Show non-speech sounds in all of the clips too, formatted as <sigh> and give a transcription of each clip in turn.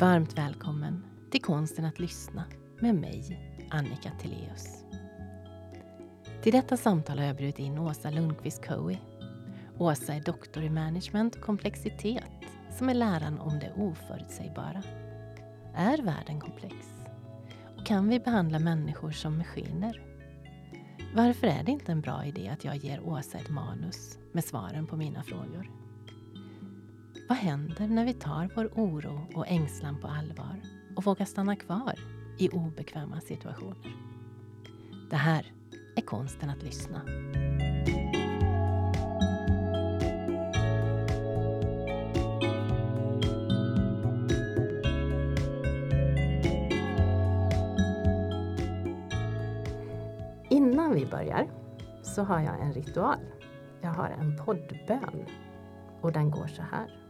Varmt välkommen till Konsten att lyssna med mig, Annika Tilléus. Till detta samtal har jag bjudit in Åsa Lundqvist Coey. Åsa är doktor i management och komplexitet som är läran om det oförutsägbara. Är världen komplex? Och kan vi behandla människor som maskiner? Varför är det inte en bra idé att jag ger Åsa ett manus med svaren på mina frågor? Vad händer när vi tar vår oro och ängslan på allvar och vågar stanna kvar i obekväma situationer? Det här är konsten att lyssna. Innan vi börjar så har jag en ritual. Jag har en poddbön och den går så här.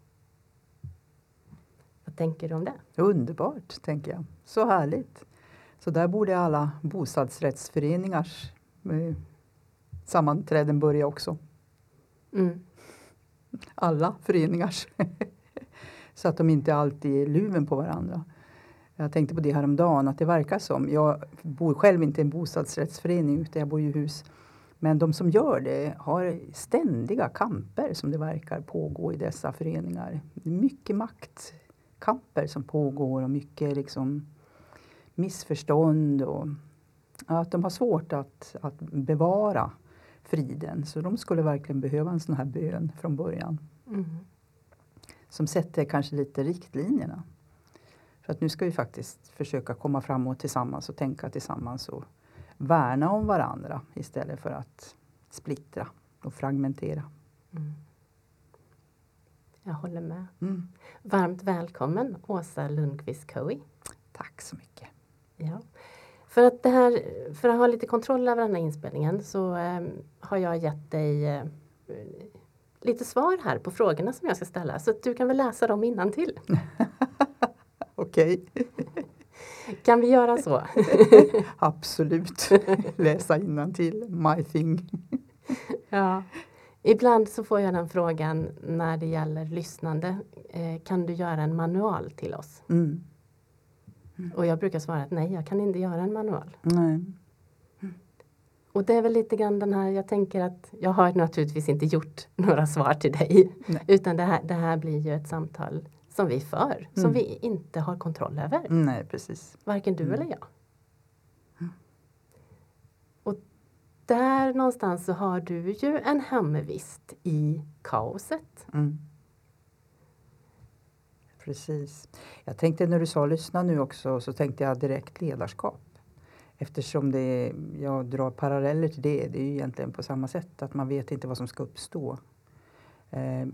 Vad tänker du om det? Underbart, tänker jag. Så härligt. Så där borde alla bostadsrättsföreningars eh, sammanträden börja också. Mm. Alla föreningars. <laughs> Så att de inte alltid är luven på varandra. Jag tänkte på det häromdagen att det verkar som, jag bor själv inte i en bostadsrättsförening utan jag bor i hus. Men de som gör det har ständiga kamper som det verkar pågå i dessa föreningar. Mycket maktkamper som pågår och mycket liksom missförstånd och att de har svårt att, att bevara friden. Så de skulle verkligen behöva en sån här bön från början. Mm. Som sätter kanske lite riktlinjerna. För att nu ska vi faktiskt försöka komma framåt tillsammans och tänka tillsammans och värna om varandra istället för att splittra och fragmentera. Mm. Jag håller med. Mm. Varmt välkommen Åsa Lundqvist Cowie. Tack så mycket. Ja. För, att det här, för att ha lite kontroll över den här inspelningen så eh, har jag gett dig eh, lite svar här på frågorna som jag ska ställa. Så att du kan väl läsa dem innan till. <laughs> Okej, <laughs> Kan vi göra så? <laughs> absolut. Läsa till my thing. ja. Ibland så får jag den frågan när det gäller lyssnande. Eh, kan du göra en manual till oss? Mm. Och jag brukar svara att nej, jag kan inte göra en manual. Nej. Och det är väl lite grann den här, jag tänker att jag har naturligtvis inte gjort <laughs> några svar till dig. Nej. Utan det här, det här blir ju ett samtal som vi för, som Mm. vi inte har kontroll över. Nej, precis. Varken du Mm. eller jag. Där någonstans så har du ju en hemvist i kaoset. Mm. Precis. Jag tänkte när du sa lyssna nu också så tänkte jag direkt ledarskap. Eftersom det, jag drar paralleller till det. Det är ju egentligen på samma sätt att man vet inte vad som ska uppstå. Eh,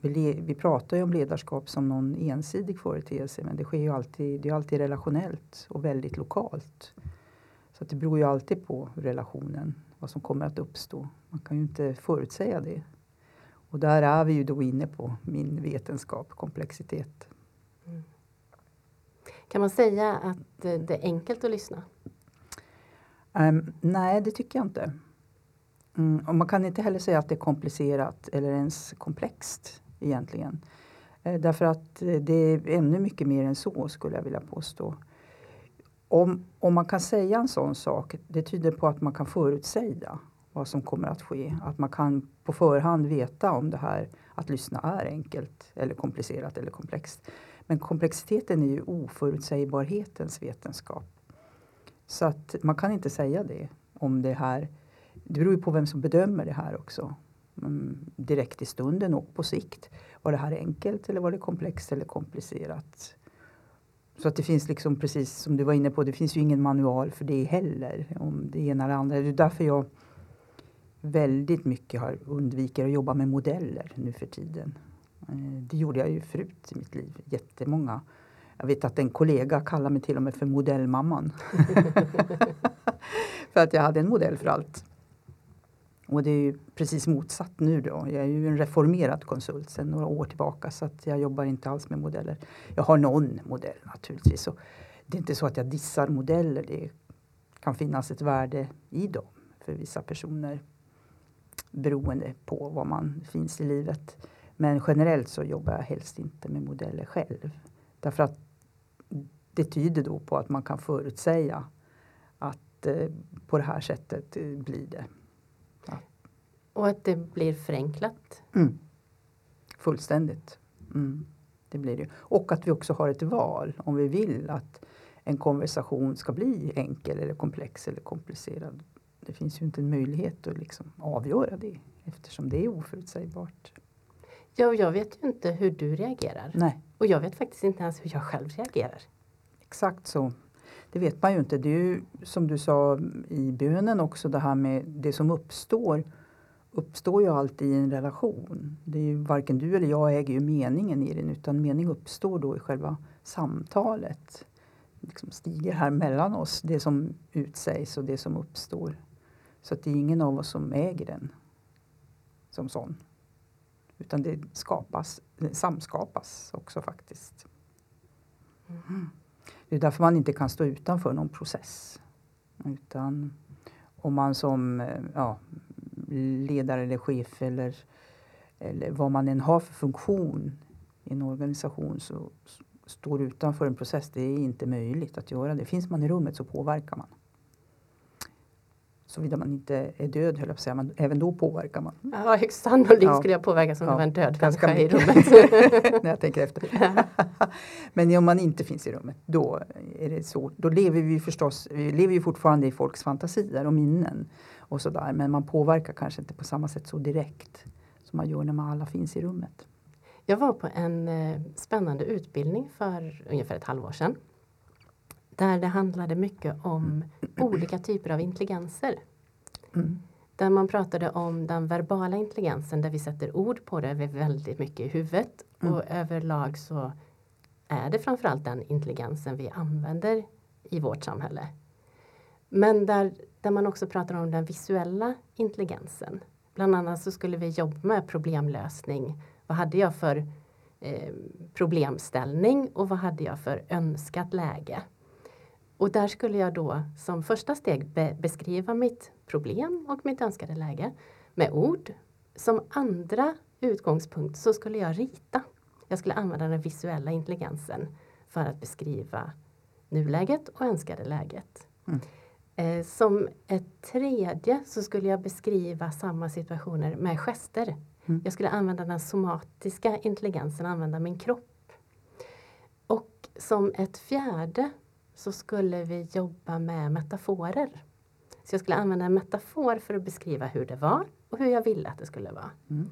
vi, le, vi pratar ju om ledarskap som någon ensidig företeelse men det sker ju alltid, det är alltid relationellt och väldigt lokalt. Så att det beror ju alltid på relationen, vad som kommer att uppstå. Man kan ju inte förutsäga det. Och där är vi ju då inne på min vetenskap, komplexitet. Kan man säga att det är enkelt att lyssna? Ehm, nej, det tycker jag inte. Mm, och man kan inte heller säga att det är komplicerat eller ens komplext egentligen. Eh, därför att eh, det är ännu mycket mer än så skulle jag vilja påstå. Om, om man kan säga en sån sak, det tyder på att man kan förutsäga vad som kommer att ske. Att man kan på förhand veta om det här att lyssna är enkelt eller komplicerat eller komplext. Men komplexiteten är ju oförutsägbarhetens vetenskap. Så att man kan inte säga det om det här. Det beror ju på vem som bedömer det här också. Mm, direkt i stunden och på sikt. Var det här enkelt eller var det komplext eller komplicerat? Så att det finns liksom precis som du var inne på, det finns ju ingen manual för det heller. Om det ena eller andra. Det är därför jag väldigt mycket har undviker att jobba med modeller nu för tiden. Eh, det gjorde jag ju förut i mitt liv. Jättemånga Jag vet att en kollega kallar mig till och med för modellmamman. <laughs> för att jag hade en modell för allt. Och det är ju precis motsatt nu då. Jag är ju en reformerad konsult sedan några år tillbaka så att jag jobbar inte alls med modeller. Jag har någon modell naturligtvis. Och det är inte så att jag dissar modeller. Det kan finnas ett värde i dem för vissa personer beroende på var man finns i livet. Men generellt så jobbar jag helst inte med modeller själv. Därför att det tyder då på att man kan förutsäga att eh, på det här sättet eh, blir det. Och att det blir förenklat? Mm. Fullständigt. Mm. Det blir det. Och att vi också har ett val om vi vill att en konversation ska bli enkel eller komplex eller komplicerad. Det finns ju inte en möjlighet att liksom avgöra det eftersom det är oförutsägbart. Ja, och jag vet ju inte hur du reagerar. Nej. Och jag vet faktiskt inte ens hur jag själv reagerar. Exakt så. Det vet man ju inte. Det är ju som du sa i bönen också det här med det som uppstår uppstår ju alltid i en relation. Det är ju varken du eller jag äger ju meningen i den utan mening uppstår då i själva samtalet. Liksom stiger här mellan oss, det som utsägs och det som uppstår. Så att det är ingen av oss som äger den som sån. Utan det skapas, det samskapas också faktiskt. Mm. Det är därför man inte kan stå utanför någon process. Utan om man som ja, ledare eller chef eller, eller vad man än har för funktion i en organisation så står utanför en process. Det är inte möjligt att göra det. Finns man i rummet så påverkar man. Såvida man inte är död höll jag på att säga, men även då påverkar man. Ja, högst sannolikt ja. skulle jag påverkas om ja. det var en död människa i rummet. <laughs> När jag tänker efter. <laughs> men om man inte finns i rummet, då är det så. Då lever vi förstås, vi lever ju fortfarande i folks fantasier och minnen och sådär. Men man påverkar kanske inte på samma sätt så direkt som man gör när man alla finns i rummet. Jag var på en eh, spännande utbildning för ungefär ett halvår sedan. Där det handlade mycket om olika typer av intelligenser. Mm. Där man pratade om den verbala intelligensen där vi sätter ord på det väldigt mycket i huvudet. Mm. Och överlag så är det framförallt den intelligensen vi använder i vårt samhälle. Men där, där man också pratar om den visuella intelligensen. Bland annat så skulle vi jobba med problemlösning. Vad hade jag för eh, problemställning och vad hade jag för önskat läge? Och där skulle jag då som första steg be beskriva mitt problem och mitt önskade läge med ord. Som andra utgångspunkt så skulle jag rita. Jag skulle använda den visuella intelligensen för att beskriva nuläget och önskade läget. Mm. Eh, som ett tredje så skulle jag beskriva samma situationer med gester. Mm. Jag skulle använda den somatiska intelligensen, använda min kropp. Och som ett fjärde så skulle vi jobba med metaforer. Så jag skulle använda en metafor för att beskriva hur det var och hur jag ville att det skulle vara. Mm.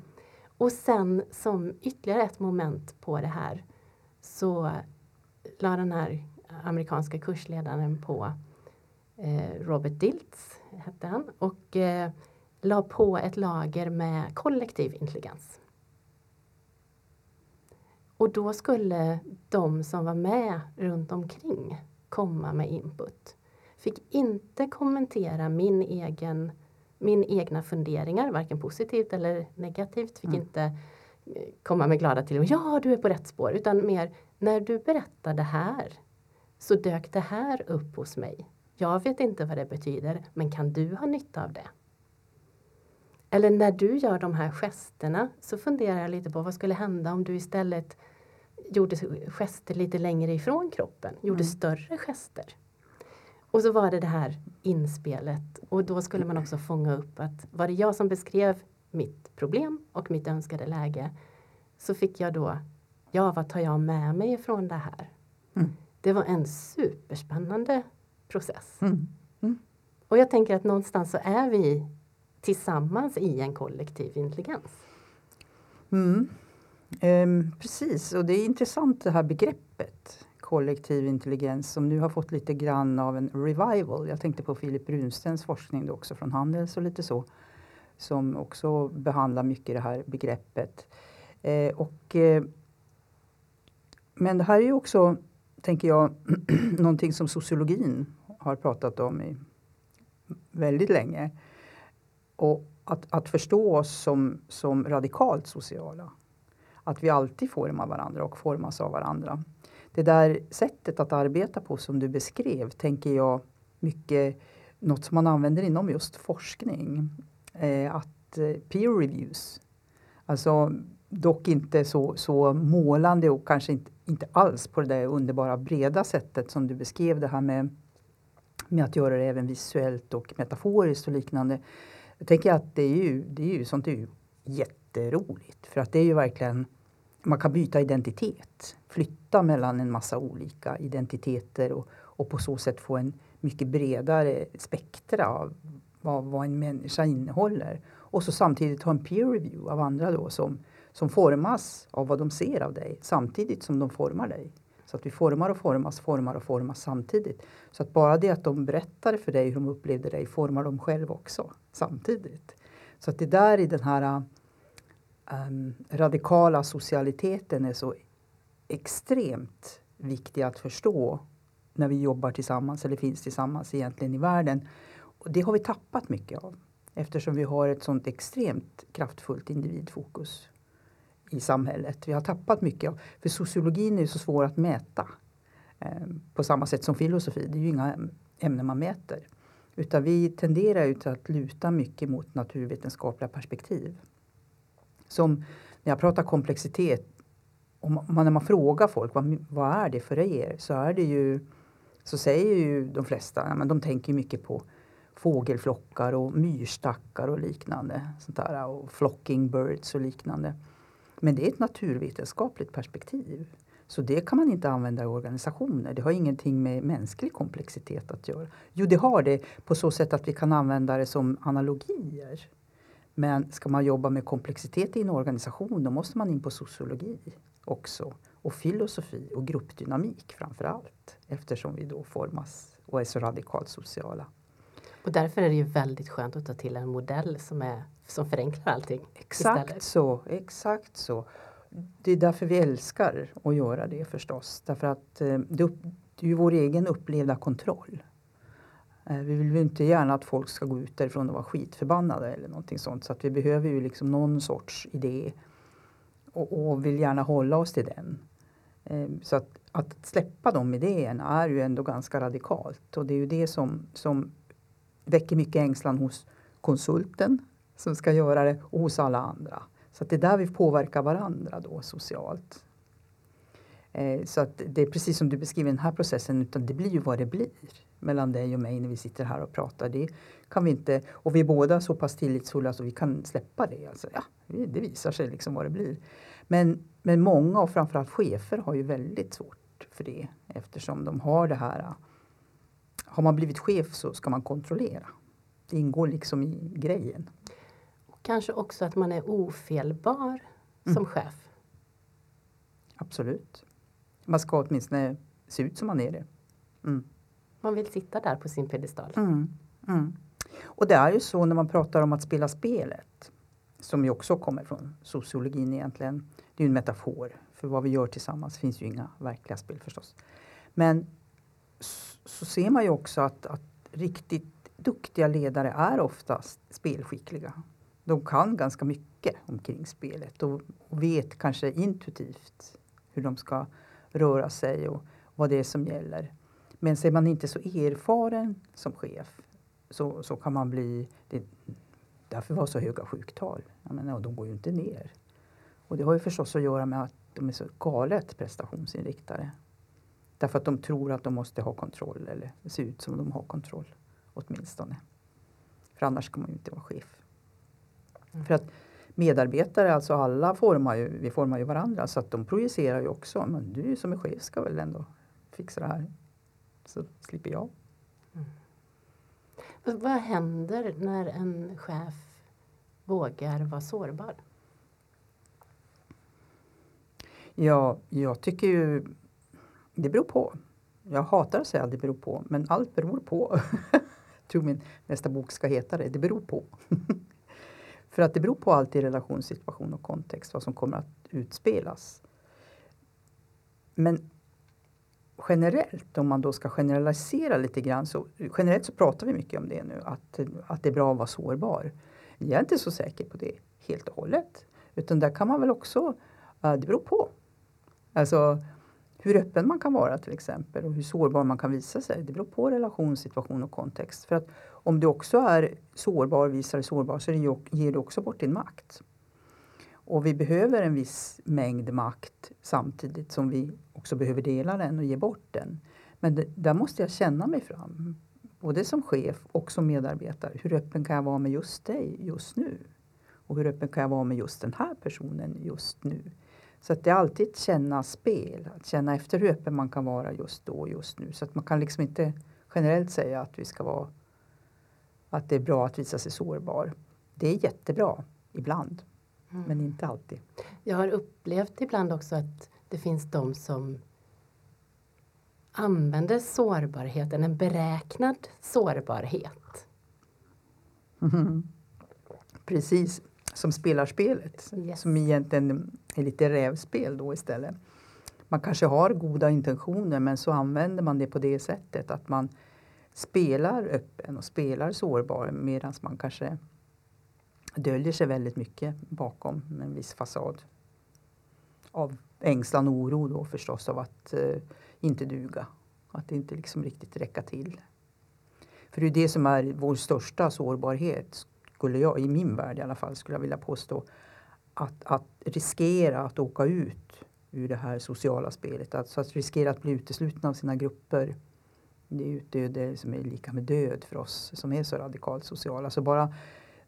Och sen som ytterligare ett moment på det här så la den här amerikanska kursledaren på Robert Diltz, hette han, och eh, la på ett lager med kollektiv intelligens. Och då skulle de som var med runt omkring komma med input. Fick inte kommentera min egen min egna funderingar, varken positivt eller negativt. Fick mm. inte eh, komma med glada till ja du är på rätt spår. Utan mer, när du berättar det här så dök det här upp hos mig. Jag vet inte vad det betyder, men kan du ha nytta av det? Eller när du gör de här gesterna så funderar jag lite på vad skulle hända om du istället gjorde gester lite längre ifrån kroppen, gjorde mm. större gester. Och så var det det här inspelet och då skulle man också fånga upp att var det jag som beskrev mitt problem och mitt önskade läge så fick jag då, ja vad tar jag med mig ifrån det här? Mm. Det var en superspännande process. Mm. Mm. Och jag tänker att någonstans så är vi tillsammans i en kollektiv intelligens. Mm. Um, precis, och det är intressant det här begreppet kollektiv intelligens som nu har fått lite grann av en revival. Jag tänkte på Filip Brunstens forskning då också från Handels och lite så. Som också behandlar mycket det här begreppet. Eh, och, eh, men det här är ju också tänker jag, <clears throat> någonting som sociologin har pratat om i väldigt länge. Och att, att förstå oss som, som radikalt sociala. Att vi alltid formar varandra och formas av varandra. Det där sättet att arbeta på som du beskrev tänker jag mycket något som man använder inom just forskning. Eh, att eh, peer reviews. Alltså dock inte så, så målande och kanske inte, inte alls på det där underbara breda sättet som du beskrev det här med, med att göra det även visuellt och metaforiskt och liknande. Jag tänker att det är ju, det är ju sånt är ju jätteroligt för att det är ju verkligen man kan byta identitet, flytta mellan en massa olika identiteter och, och på så sätt få en mycket bredare spektra av vad, vad en människa innehåller. Och så samtidigt ha en peer review av andra då som, som formas av vad de ser av dig samtidigt som de formar dig. Så att vi formar och formas, formar och formas samtidigt. Så att bara det att de berättade för dig hur de upplevde dig formar de själv också samtidigt. Så att det där i den här um, radikala socialiteten är så extremt viktig att förstå när vi jobbar tillsammans eller finns tillsammans egentligen i världen. Och det har vi tappat mycket av eftersom vi har ett sånt extremt kraftfullt individfokus i samhället. Vi har tappat mycket för sociologin är så svår att mäta ehm, på samma sätt som filosofi. Det är ju inga ämnen man mäter. Utan vi tenderar ju till att luta mycket mot naturvetenskapliga perspektiv. Som när jag pratar komplexitet, om man, när man frågar folk vad, vad är det för er så är det ju så säger ju de flesta, ja, men de tänker mycket på fågelflockar och myrstackar och liknande. Sånt där, och flocking birds och liknande. Men det är ett naturvetenskapligt perspektiv. Så det kan man inte använda i organisationer. Det har ingenting med mänsklig komplexitet att göra. Jo, det har det på så sätt att vi kan använda det som analogier. Men ska man jobba med komplexitet i en organisation då måste man in på sociologi också. Och filosofi och gruppdynamik framför allt. Eftersom vi då formas och är så radikalt sociala. Och därför är det ju väldigt skönt att ta till en modell som, är, som förenklar allting. Exakt istället. så, exakt så. Det är därför vi älskar att göra det förstås. Därför att eh, det, det är ju vår egen upplevda kontroll. Eh, vi vill ju inte gärna att folk ska gå ut därifrån och vara skitförbannade eller någonting sånt. Så att vi behöver ju liksom någon sorts idé och, och vill gärna hålla oss till den. Eh, så att, att släppa de idéerna är ju ändå ganska radikalt och det är ju det som, som väcker mycket ängslan hos konsulten som ska göra det och hos alla andra. Så att det är där vi påverkar varandra då socialt. Eh, så att det är precis som du beskriver den här processen, utan det blir ju vad det blir mellan dig och mig när vi sitter här och pratar. Det kan vi inte, och vi är båda så pass tillitsfulla så vi kan släppa det. Alltså, ja, det visar sig liksom vad det blir. Men, men många och framförallt chefer har ju väldigt svårt för det eftersom de har det här äh, har man blivit chef så ska man kontrollera. Det ingår liksom i grejen. Kanske också att man är ofelbar mm. som chef. Absolut. Man ska åtminstone se ut som man är det. Mm. Man vill sitta där på sin piedestal. Mm. Mm. Och det är ju så när man pratar om att spela spelet som ju också kommer från sociologin egentligen. Det är ju en metafor för vad vi gör tillsammans. Finns ju inga verkliga spel förstås. Men så ser man ju också att, att riktigt duktiga ledare är oftast spelskickliga. De kan ganska mycket omkring spelet och, och vet kanske intuitivt hur de ska röra sig och vad det är som gäller. Men är man inte så erfaren som chef så, så kan man bli... Det, därför var så höga sjuktal. Jag menar, och de går ju inte ner. Och det har ju förstås att göra med att de är så galet prestationsinriktade. Därför att de tror att de måste ha kontroll eller se ut som de har kontroll åtminstone. För annars kan man ju inte vara chef. Mm. För att medarbetare, alltså alla formar ju, vi formar ju varandra så att de projicerar ju också. Men du som är chef ska väl ändå fixa det här. Så slipper jag. Mm. Vad händer när en chef vågar vara sårbar? Ja, jag tycker ju det beror på. Jag hatar att säga att det beror på, men allt beror på. <laughs> jag tror min nästa bok ska heta det. Det beror på. <laughs> För att det beror på allt i relationssituation och kontext vad som kommer att utspelas. Men generellt, om man då ska generalisera lite grann, så generellt så pratar vi mycket om det nu, att, att det är bra att vara sårbar. Jag är inte så säker på det helt och hållet. Utan där kan man väl också, eh, det beror på. Alltså hur öppen man kan vara till exempel och hur sårbar man kan visa sig. Det beror på relationssituation och kontext. För att om du också är sårbar, visar dig sårbar, så ger du också bort din makt. Och vi behöver en viss mängd makt samtidigt som vi också behöver dela den och ge bort den. Men det, där måste jag känna mig fram. Både som chef och som medarbetare. Hur öppen kan jag vara med just dig just nu? Och hur öppen kan jag vara med just den här personen just nu? Så att det är alltid ett känna spel, att känna efter hur öppen man kan vara just då och just nu. Så att man kan liksom inte generellt säga att vi ska vara att det är bra att visa sig sårbar. Det är jättebra ibland, mm. men inte alltid. Jag har upplevt ibland också att det finns de som använder sårbarheten, en beräknad sårbarhet. Mm. <laughs> Precis, som spelar spelet. Yes. Som egentligen är lite rävspel då istället. Man kanske har goda intentioner men så använder man det på det sättet att man spelar öppen och spelar sårbar medan man kanske döljer sig väldigt mycket bakom en viss fasad. Av ängslan och oro då förstås av att eh, inte duga. Att inte liksom riktigt räcka till. För det är det som är vår största sårbarhet, skulle jag, i min värld i alla fall, skulle jag vilja påstå. Att, att riskera att åka ut ur det här sociala spelet. Alltså att riskera att bli utesluten av sina grupper. Det är utdöende som är lika med död för oss som är så radikalt sociala. Så bara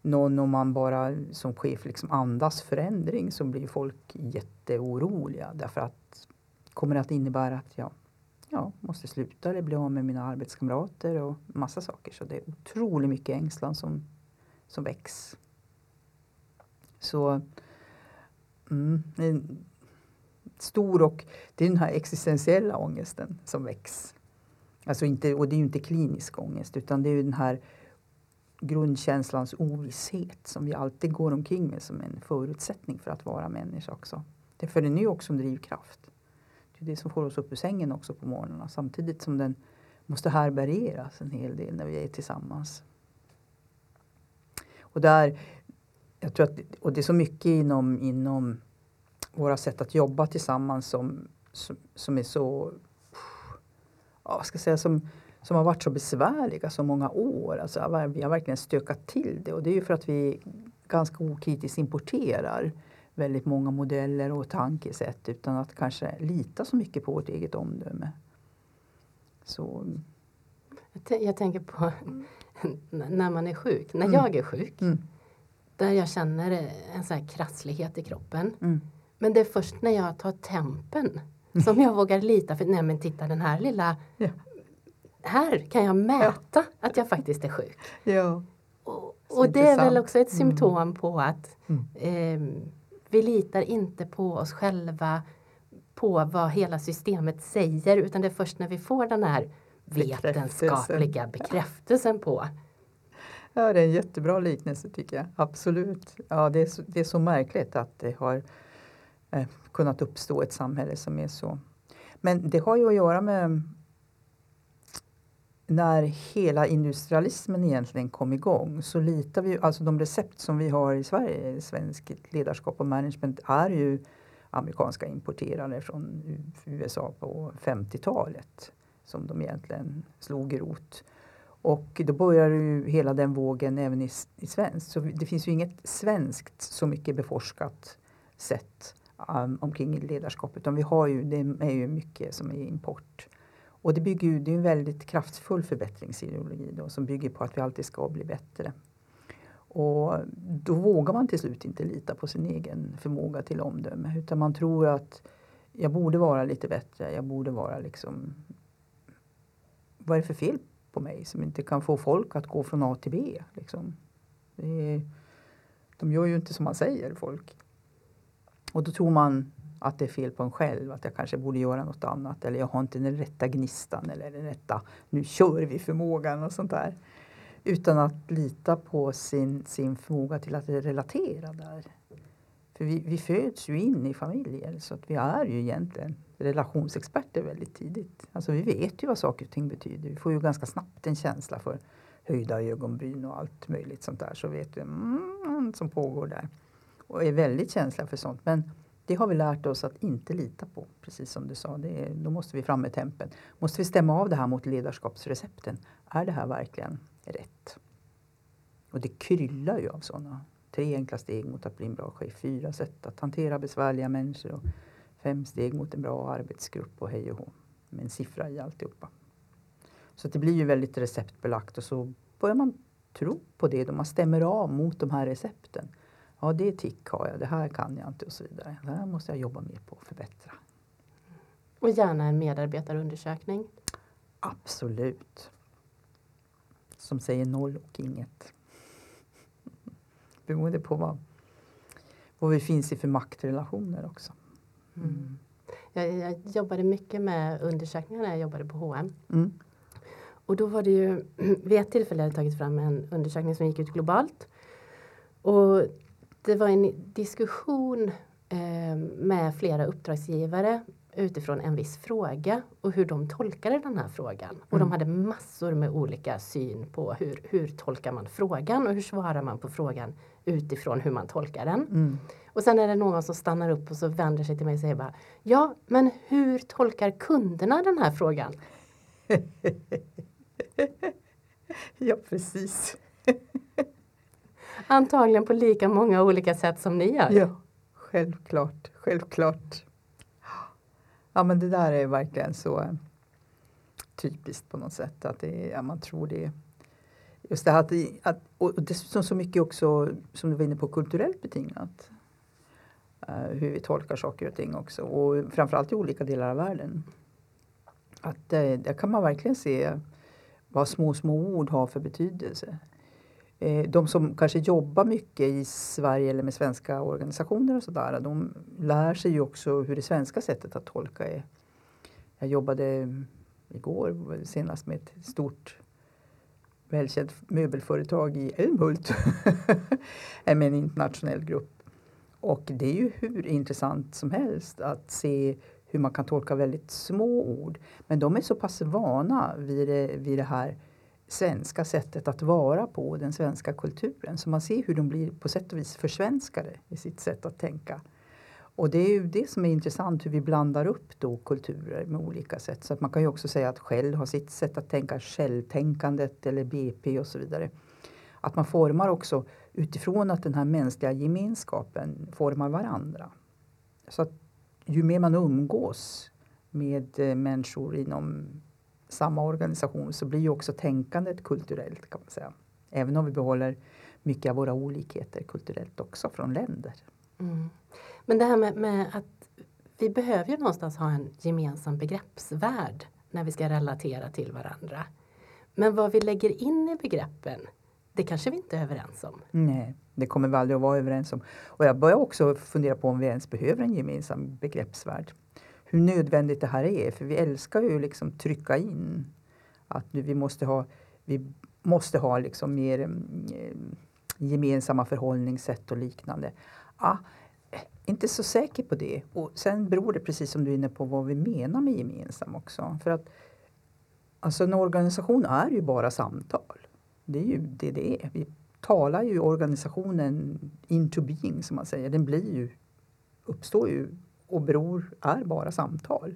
någon om man bara som chef liksom andas förändring så blir folk jätteoroliga därför att kommer det att innebära att jag ja, måste sluta eller bli av med mina arbetskamrater och massa saker. Så det är otroligt mycket ängslan som, som väcks. Så mm, en stor och det är den här existentiella ångesten som väcks. Alltså inte, och det är ju inte klinisk ångest utan det är den här grundkänslans ovisshet som vi alltid går omkring med som en förutsättning för att vara människa också. Det för den är ju också en drivkraft. Det är det som får oss upp ur sängen också på morgnarna samtidigt som den måste härbärgeras en hel del när vi är tillsammans. Och, där, jag tror att, och det är så mycket inom, inom våra sätt att jobba tillsammans som, som, som är så ja, ska säga, som, som har varit så besvärliga så många år. Alltså, vi har verkligen stökat till det och det är ju för att vi ganska okritiskt importerar väldigt många modeller och tankesätt utan att kanske lita så mycket på vårt eget omdöme. Så. Jag tänker på när man är sjuk, när mm. jag är sjuk. Mm. Där jag känner en sån här krasslighet i kroppen. Mm. Men det är först när jag tar tempen som jag vågar lita för. Nej men titta den här lilla ja. Här kan jag mäta ja. att jag faktiskt är sjuk. Ja. Och, och det är väl också ett mm. symptom på att mm. eh, vi litar inte på oss själva på vad hela systemet säger utan det är först när vi får den här vetenskapliga <laughs> bekräftelsen på. Ja, det är en jättebra liknelse tycker jag. Absolut. Ja, det, är så, det är så märkligt att det har eh, kunnat uppstå ett samhälle som är så. Men det har ju att göra med när hela industrialismen egentligen kom igång så litar vi, alltså de recept som vi har i Sverige, svensk ledarskap och management är ju amerikanska importerade från USA på 50-talet som de egentligen slog i rot. Och då börjar ju hela den vågen även i, i svenskt. Så det finns ju inget svenskt så mycket beforskat sätt um, omkring ledarskap utan vi har ju, det är ju mycket som är import. Och det, bygger ju, det är en väldigt kraftfull förbättringsideologi då, som bygger på att vi alltid ska bli bättre. Och då vågar man till slut inte lita på sin egen förmåga till omdöme utan man tror att jag borde vara lite bättre, jag borde vara liksom... Vad är det för fel på mig som inte kan få folk att gå från A till B? Liksom? Är, de gör ju inte som man säger, folk. Och då tror man att det är fel på en själv, att jag kanske borde göra något annat eller jag har inte den rätta gnistan eller den rätta, nu kör vi förmågan och sånt där. Utan att lita på sin, sin förmåga till att relatera där. För vi, vi föds ju in i familjer så att vi är ju egentligen relationsexperter väldigt tidigt. Alltså vi vet ju vad saker och ting betyder. Vi får ju ganska snabbt en känsla för höjda ögonbryn och allt möjligt sånt där. Så vet vi mm, som pågår där. Och är väldigt känsliga för sånt. Men det har vi lärt oss att inte lita på, precis som du sa. Det är, då måste vi fram med tempen. Måste vi stämma av det här mot ledarskapsrecepten. Är det här verkligen rätt? Och det kryllar ju av sådana. Tre enkla steg mot att bli en bra chef. Fyra sätt att hantera besvärliga människor. Och fem steg mot en bra arbetsgrupp och hej och hå. Med en siffra i alltihopa. Så det blir ju väldigt receptbelagt och så börjar man tro på det då man stämmer av mot de här recepten. Ja, det tick har jag, det här kan jag inte och så vidare. Det här måste jag jobba mer på att förbättra. Och gärna en medarbetarundersökning? Absolut. Som säger noll och inget. Beroende på vad, vad vi finns i för maktrelationer också. Mm. mm. Jag, jag, jobbade mycket med undersökningar när jag jobbade på H&M. Mm. Och då var det ju, <clears throat> vid ett tillfälle hade jag tagit fram en undersökning som gick ut globalt. Och det var en diskussion eh, med flera uppdragsgivare utifrån en viss fråga och hur de tolkade den här frågan. Och de mm. hade massor med olika syn på hur, hur tolkar man frågan och hur svarar man på frågan utifrån hur man tolkar den. Mm. Och sen är det någon som stannar upp och så vänder sig till mig och säger bara Ja, men hur tolkar kunderna den här frågan? <laughs> ja, precis. <laughs> Antagligen på lika många olika sätt som ni gör. Ja, självklart, självklart. Ja, men det där är verkligen så typiskt på något sätt att det, ja, man tror det. Just det här att, att och dessutom så mycket också som du var inne på kulturellt betingat. Uh, hur vi tolkar saker och ting också och framförallt i olika delar av världen. Att uh, där kan man verkligen se vad små, små ord har för betydelse. Uh, de som kanske jobbar mycket i Sverige eller med svenska organisationer och sådär, de lär sig ju också hur det svenska sättet att tolka är. Jag jobbade igår senast med ett stort välkänt möbelföretag i Älmhult <laughs> med en internationell grupp. Och det är ju hur intressant som helst att se hur man kan tolka väldigt små ord. Men de är så pass vana vid det, vid det här svenska sättet att vara på, den svenska kulturen. Så man ser hur de blir på sätt och vis försvenskade i sitt sätt att tänka. Och det är ju det som är intressant, hur vi blandar upp då kulturer med olika sätt. Så att man kan ju också säga att Shell har sitt sätt att tänka, Shell-tänkandet eller BP och så vidare. Att man formar också utifrån att den här mänskliga gemenskapen formar varandra. Så att ju mer man umgås med eh, människor inom samma organisation så blir ju också tänkandet kulturellt kan man säga. Även om vi behåller mycket av våra olikheter kulturellt också från länder. Mm. Men det här med, med, att vi behöver ju någonstans ha en gemensam begreppsvärld när vi ska relatera till varandra. Men vad vi lägger in i begreppen, det kanske vi inte är överens om. Nej, det kommer vi aldrig att vara överens om. Och jag börjar också fundera på om vi ens behöver en gemensam begreppsvärld hur nödvändigt det här är. För vi älskar ju liksom trycka in att vi måste ha, vi måste ha liksom mer mm, eh, gemensamma förhållningssätt och liknande. Ah, inte så säker på det. Och sen beror det precis som du är inne på vad vi menar med gemensam också. För att alltså en organisation är ju bara samtal. Det är ju det det är. Vi talar ju organisationen into being som man säger. Den blir ju, uppstår ju och beror, är bara samtal.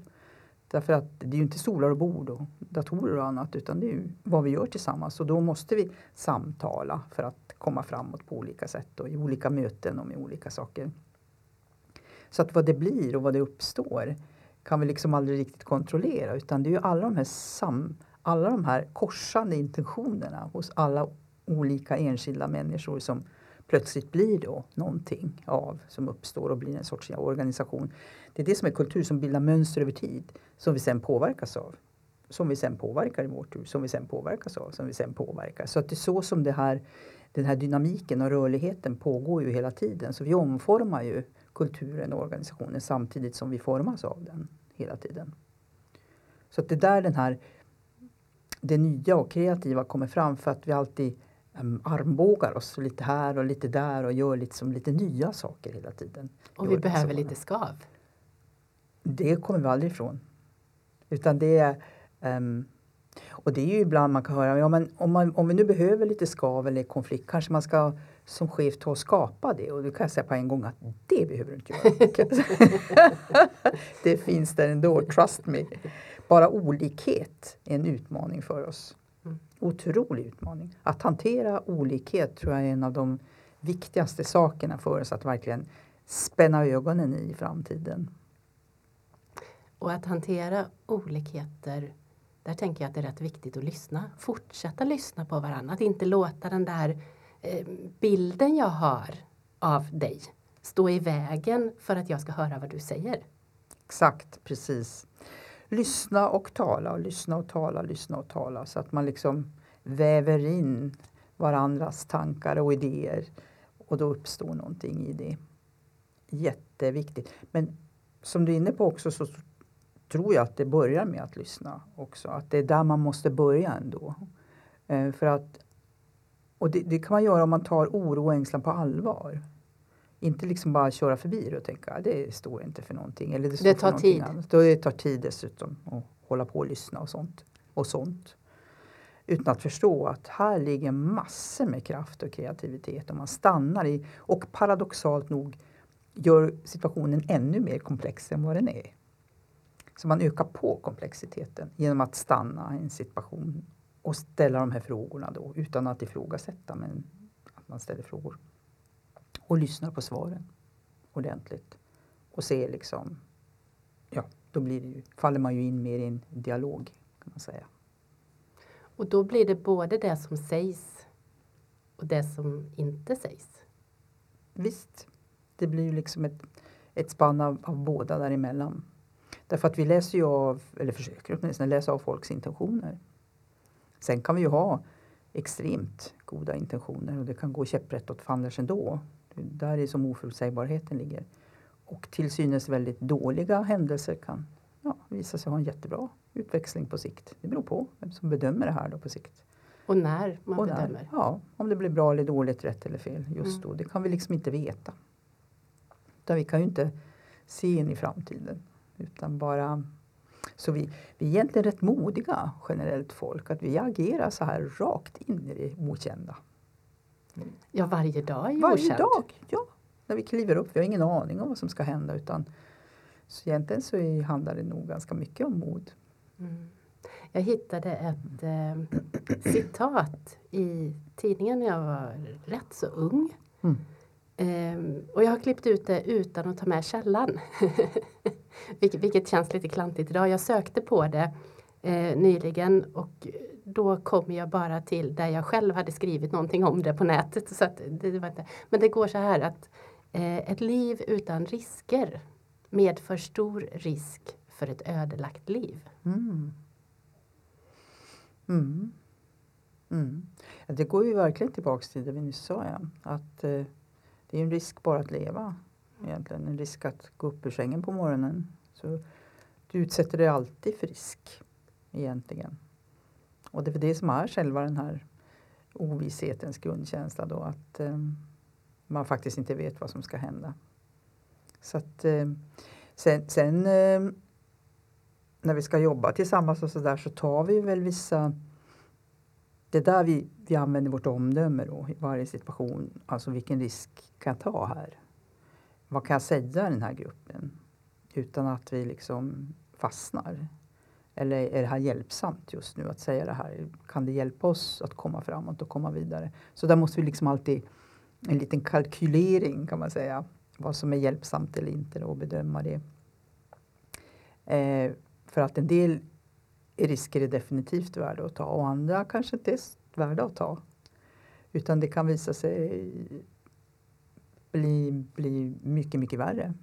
Därför att det är ju inte stolar och bord och datorer och annat utan det är ju vad vi gör tillsammans och då måste vi samtala för att komma framåt på olika sätt och i olika möten och med olika saker. Så att vad det blir och vad det uppstår kan vi liksom aldrig riktigt kontrollera utan det är ju alla de här, sam, alla de här korsande intentionerna hos alla olika enskilda människor som plötsligt blir då någonting av som uppstår och blir en sorts organisation. Det är det som är kultur som bildar mönster över tid som vi sen påverkas av. Som vi sen påverkar i vår tur, som vi sen påverkas av, som vi sen påverkar. Så att det är så som det här, den här dynamiken och rörligheten pågår ju hela tiden. Så vi omformar ju kulturen och organisationen samtidigt som vi formas av den hela tiden. Så att det är där den här det nya och kreativa kommer fram för att vi alltid um, armbågar oss lite här och lite där och gör lite, som lite nya saker hela tiden. Och vi behöver lite skav. det kommer vi aldrig ifrån. Utan det är um, och det är ju ibland man kan höra, ja, men om, man, om vi nu behöver lite skav eller konflikt kanske man ska som chef ta och skapa det. Och då kan jag säga på en gång att det behöver du inte göra. <laughs> det finns där ändå, trust me. Bara olikhet är en utmaning för oss. Mm. Otrolig utmaning. Att hantera olikhet tror jag är en av de viktigaste sakerna för oss att verkligen spänna ögonen i framtiden. Och att hantera olikheter där tänker jag att det är rätt viktigt att lyssna. Fortsätta lyssna på varandra. Att inte låta den där eh, bilden jag har av dig stå i vägen för att jag ska höra vad du säger. Exakt, precis. Lyssna och tala, och lyssna och tala, lyssna och tala så att man liksom väver in varandras tankar och idéer och då uppstår någonting i det. Jätteviktigt. Men som du är inne på också så tror jag att det börjar med att lyssna också. Att det är där man måste börja ändå. Eh, för att, och det, det, kan man göra om man tar oro och ängslan på allvar. Inte liksom bara köra förbi det och tänka att det står inte för någonting. Eller det, det tar tid. Annat. Det tar tid dessutom att hålla på och lyssna och sånt. Och sånt. Utan att förstå att här ligger massor med kraft och kreativitet om man stannar i och paradoxalt nog gör situationen ännu mer komplex än vad den är. Så man ökar på komplexiteten genom att stanna i en situation och ställa de här frågorna då utan att ifrågasätta men att man ställer frågor. Och lyssnar på svaren ordentligt och ser liksom, ja då blir det ju, faller man ju in mer i en dialog kan man säga. Och då blir det både det som sägs och det som inte sägs? Visst, det blir ju liksom ett, ett spann av, av båda däremellan. Därför att vi läser ju av, eller försöker åtminstone läsa av folks intentioner. Sen kan vi ju ha extremt goda intentioner och det kan gå käpprätt åt fanders ändå. Där är som oförutsägbarheten ligger. Och till synes väldigt dåliga händelser kan ja, visa sig ha en jättebra utväxling på sikt. Det beror på vem som bedömer det här då på sikt. Och när man och bedömer? När, ja, om det blir bra eller dåligt, rätt eller fel just mm. då. Det kan vi liksom inte veta. Utan vi kan ju inte se in i framtiden. Utan bara så vi, vi är egentligen rätt modiga generellt folk att vi agerar så här rakt in i det okända. Ja, varje dag är Varje okänd. dag, ja. När vi kliver upp, vi har ingen aning om vad som ska hända utan så egentligen så handlar det nog ganska mycket om mod. Mm. Jag hittade ett eh, <clears throat> citat i tidningen när jag var rätt så ung. Mm. Eh, och jag har klippt ut det utan att ta med källan. <laughs> vilket, vilket känns lite klantigt idag. Jag sökte på det eh, nyligen och då kom jag bara till där jag själv hade skrivit någonting om det på nätet. Så det, det var inte. Men det går så här att eh, ett liv utan risker medför stor risk för ett ödelagt liv. Mm. Mm. Mm. Ja, det går ju verkligen tillbaks till det vi nyss sa. Ja. Att eh, det är en risk bara att leva egentligen. En risk att gå upp ur sängen på morgonen. Så du utsätter dig alltid för risk egentligen. Och det är det som är själva den här ovisshetens grundkänsla då att eh, man faktiskt inte vet vad som ska hända. Så att, eh, sen, sen eh, när vi ska jobba tillsammans och så där så tar vi väl vissa det är där vi, vi använder vårt omdöme då, i varje situation. Alltså vilken risk kan jag ta här? vad kan jag säga i den här gruppen utan att vi liksom fastnar? Eller är det här hjälpsamt just nu att säga det här? Kan det hjälpa oss att komma framåt och komma vidare? Så där måste vi liksom alltid en liten kalkylering kan man säga. Vad som är hjälpsamt eller inte och bedöma det. Eh, för att en del risker är definitivt värda att ta och andra kanske inte är värda att ta. Utan det kan visa sig bli, bli mycket, mycket värre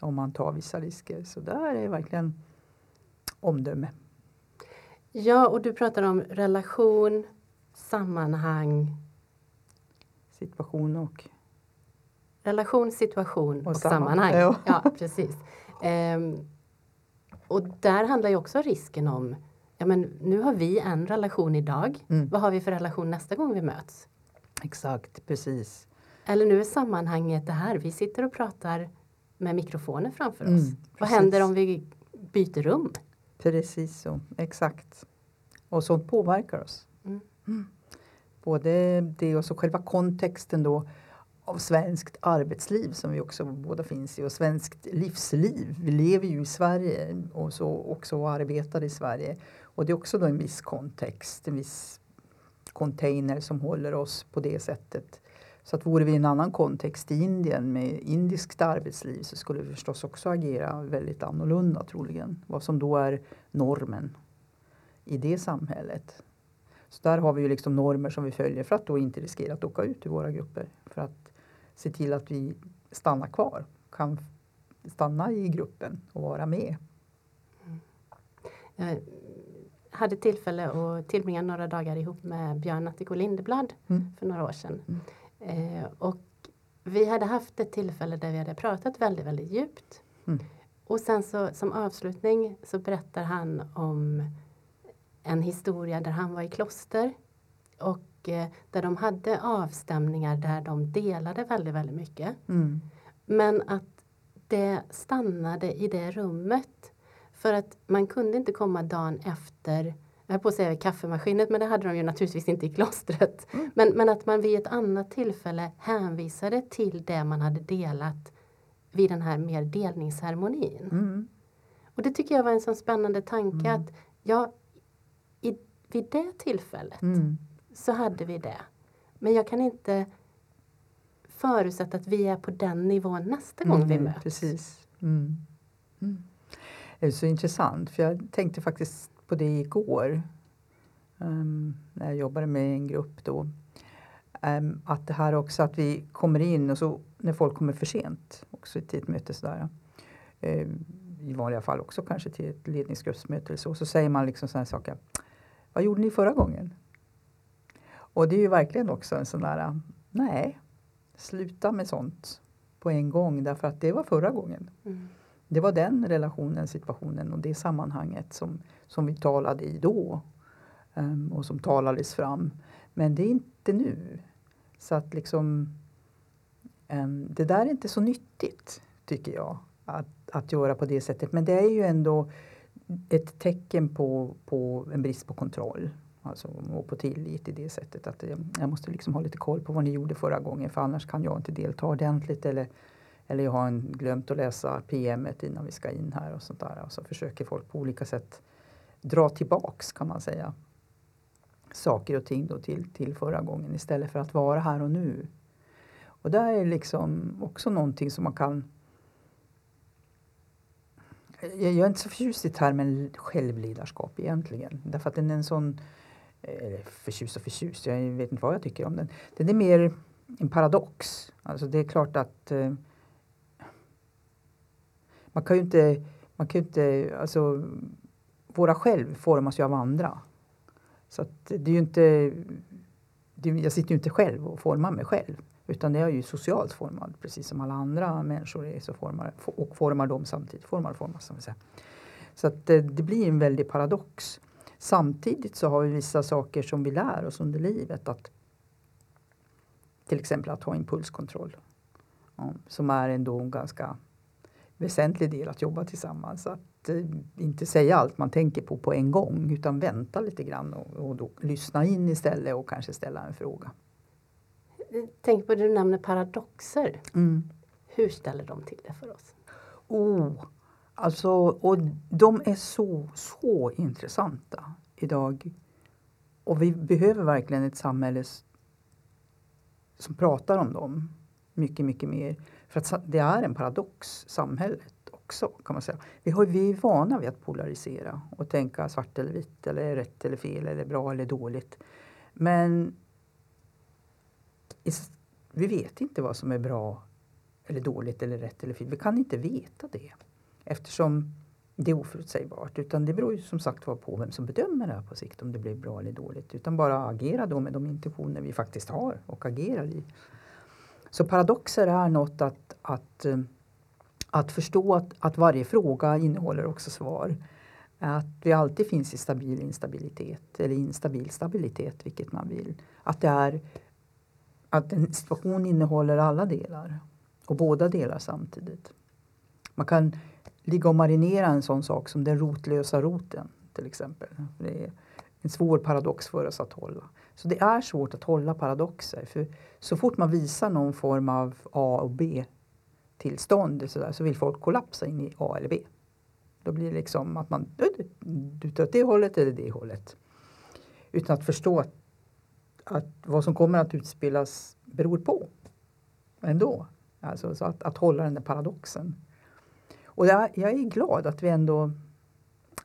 om man tar vissa risker. Så där är verkligen omdöme. Ja, och du pratar om relation, sammanhang. Situation och... Relation, situation och, och sammanhang. Ja. ja, precis. Um, och där handlar ju också risken om, ja men nu har vi en relation idag. Mm. Vad har vi för relation nästa gång vi möts? Exakt, precis. Eller nu är sammanhanget det här, vi sitter och pratar med mikrofoner framför oss. Mm, Vad precis. händer om vi byter rum? Precis så, exakt. Och sånt påverkar oss. Mm. Mm. Både det och så själva kontexten då av svenskt arbetsliv som vi också båda finns i och svenskt livsliv. Vi lever ju i Sverige och så också arbetar i Sverige. Och det är också då en viss kontext, en viss container som håller oss på det sättet. Så att vore vi i en annan kontext i Indien med indiskt arbetsliv så skulle vi förstås också agera väldigt annorlunda troligen. Vad som då är normen i det samhället. Så där har vi ju liksom normer som vi följer för att då inte riskera att åka ut ur våra grupper. För att se till att vi stannar kvar, kan stanna i gruppen och vara med. Jag hade tillfälle att tillbringa några dagar ihop med Björn Attiko Lindeblad Mm. för några år sedan. Mm. Eh, och vi hade haft ett tillfälle där vi hade pratat väldigt, väldigt djupt. Mm. Och sen så som avslutning så berättar han om en historia där han var i kloster och eh, där de hade avstämningar där de delade väldigt, väldigt mycket. Mm. Men att det stannade i det rummet. För att man kunde inte komma dagen efter, jag höll på att säga kaffemaskinen, men det hade de ju naturligtvis inte i klostret. Mm. Men, men att man vid ett annat tillfälle hänvisade till det man hade delat vid den här mer delningsceremonin. Mm. Och det tycker jag var en sån spännande tanke Mm. att ja, i, vid det tillfället Mm. Så hade vi det. Men jag kan inte förutsätta att vi är på den nivån nästa gång vi Mm, möts. Precis. Mm. Mm. Det är så intressant för jag tänkte faktiskt på det igår. ehm, när jag jobbade med en grupp då. Ehm, att det här också att vi kommer in och så när folk kommer för sent också till ett möte sådär. ehm, I vanliga fall också kanske till ett ledningsgruppsmöte eller så. Så säger man liksom sådana saker. Vad gjorde ni förra gången? Och det är ju verkligen också en sån där, nej, sluta med sånt på en gång därför att det var förra gången. Mm. Det var den relationen, situationen och det sammanhanget som, som vi talade i då ehm, och som talades fram. Men det är inte nu. Så att liksom ehm, det där är inte så nyttigt tycker jag att, att göra på det sättet. Men det är ju ändå ett tecken på, på en brist på kontroll. Alltså, må på tillit i det sättet att jag, måste liksom ha lite koll på vad ni gjorde förra gången för annars kan jag inte delta ordentligt eller eller jag har en, glömt att läsa PMet innan vi ska in här och sånt där. Och så försöker folk på olika sätt dra tillbaks kan man säga saker och ting då till, till förra gången istället för att vara här och nu. Och det är liksom också någonting som man kan jag är inte så förtjust i termen självledarskap egentligen. Därför att den är en sån eller förtjust och förtjust, jag vet inte vad jag tycker om den. Den är mer en paradox. Alltså det är klart att eh, man kan ju inte, man kan ju inte, alltså våra själv formas ju av andra. Så att det är ju inte, det, jag sitter ju inte själv och formar mig själv. Utan det är ju socialt formad, precis som alla andra människor är så formar, och formar dem samtidigt. Formar och formas, som vi säger. Så att det, det blir en väldig paradox. Samtidigt så har vi vissa saker som vi lär oss under livet. Att, till exempel att ha impulskontroll. Ja, som är ändå en ganska väsentlig del att jobba tillsammans. Att eh, inte säga allt man tänker på på en gång utan vänta lite grann och, och då lyssna in istället och kanske ställa en fråga. Tänk på det du nämner paradoxer. Mm. Hur ställer de till det för oss? Oh, alltså, och de är så, så intressanta idag. Och vi behöver verkligen ett samhälle som pratar om dem mycket, mycket mer. För att det är en paradox, samhället också kan man säga. Vi, har, vi är vana vid att polarisera och tänka svart eller vitt eller rätt eller fel eller bra eller dåligt. Men vi vet inte vad som är bra eller dåligt eller rätt eller fel. Vi kan inte veta det eftersom det är oförutsägbart. Utan det beror ju som sagt var på vem som bedömer det här på sikt om det blir bra eller dåligt. Utan bara agera då med de intentioner vi faktiskt har och agerar i. Så paradoxer är något att, att, eh, att förstå att, att varje fråga innehåller också svar. Att vi alltid finns i stabil instabilitet eller instabil stabilitet, vilket man vill. Att det är att en situation innehåller alla delar och båda delar samtidigt. Man kan ligga och marinera en sån sak som den rotlösa roten till exempel. Det är en svår paradox för oss att hålla. Så det är svårt att hålla paradoxer. För så fort man visar någon form av A och B-tillstånd så, där, så vill folk kollapsa in i A eller B. Då blir det liksom att man du tar åt det hållet eller det hållet. Utan att förstå att, att vad som kommer att utspelas beror på ändå. Alltså så att, att hålla den där paradoxen. Och jag, jag är glad att vi ändå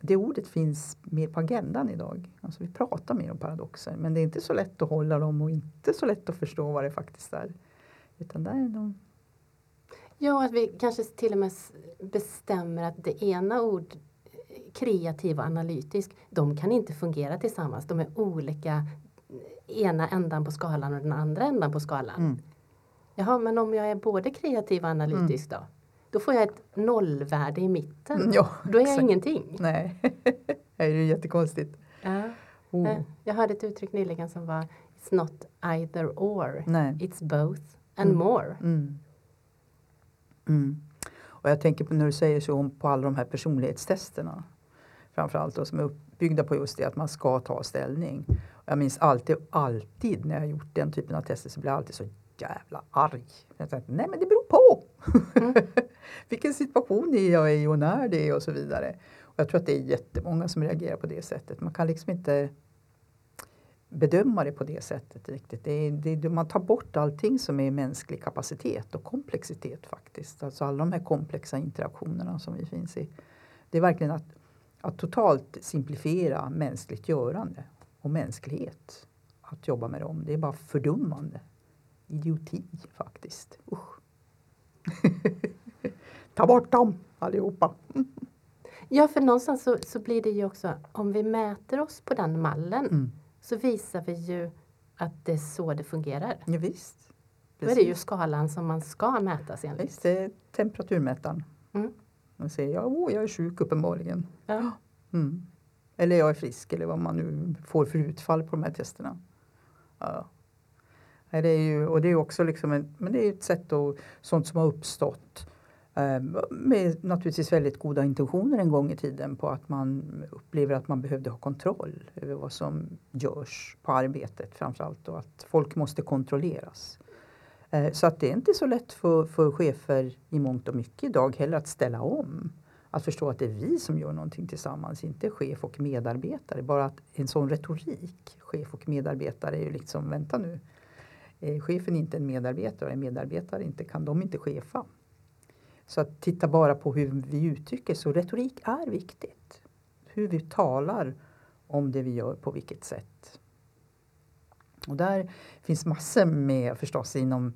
det ordet finns mer på agendan idag. Alltså vi pratar mer om paradoxer men det är inte så lätt att hålla dem och inte så lätt att förstå vad det faktiskt är. Utan där är de... Ja, att vi kanske till och med bestämmer att det ena ord kreativ och analytisk, de kan inte fungera tillsammans. De är olika, ena ändan på skalan och den andra ändan på skalan. Mm. Jaha, men om jag är både kreativ och analytisk mm. då? Då får jag ett nollvärde i mitten. Ja, Då är jag exakt. ingenting. Nej, <laughs> det är ju jättekonstigt. Ja. Oh. Eh, jag hörde ett uttryck nyligen som var It's not either or. Nej. It's both and mm. more. Mm. Mm. Och jag tänker på när du säger så på alla de här personlighetstesterna. Framförallt då, som är uppbyggda på just det att man ska ta ställning. Jag minns alltid, alltid när jag gjort den typen av tester så blir jag alltid så jävla arg. Jag tänkte, Nej men det beror på! Mm. <laughs> Vilken situation är jag i och när det är och så vidare. Och jag tror att det är jättemånga som reagerar på det sättet. Man kan liksom inte bedöma det på det sättet riktigt. Det är, det, man tar bort allting som är mänsklig kapacitet och komplexitet faktiskt. Alltså alla de här komplexa interaktionerna som vi finns i. Det är verkligen att, att totalt simplifiera mänskligt görande och mänsklighet. Att jobba med dem, det är bara fördummande idioti faktiskt. Usch. <laughs> Ta bort dem allihopa. <laughs> ja, för någonstans så, så, blir det ju också, om vi mäter oss på den mallen mm. så visar vi ju att det är så det fungerar. Ja, visst. Då är det ju skalan som man ska mätas enligt. Visst, det är temperaturmätaren. Mm. Man säger, ja, oh, jag är sjuk uppenbarligen. Ja. <gasps> Mm. Eller jag är frisk eller vad man nu får för utfall på de här testerna. Ja. Det är ju, och det är också liksom en, men det är ett sätt och sånt som har uppstått Ehm, med naturligtvis väldigt goda intentioner en gång i tiden på att man upplever att man behövde ha kontroll över vad som görs på arbetet framförallt och att folk måste kontrolleras. Ehm, så att det är inte så lätt för, för chefer i mångt och mycket idag heller att ställa om. Att förstå att det är vi som gör någonting tillsammans, inte chef och medarbetare. Bara att en sån retorik, chef och medarbetare, är ju liksom, vänta nu, är chefen inte en medarbetare och en medarbetare inte, kan de inte chefa. Så att titta bara på hur vi uttrycker så retorik är viktigt. Hur vi talar om det vi gör på vilket sätt. Och där finns massor med förstås inom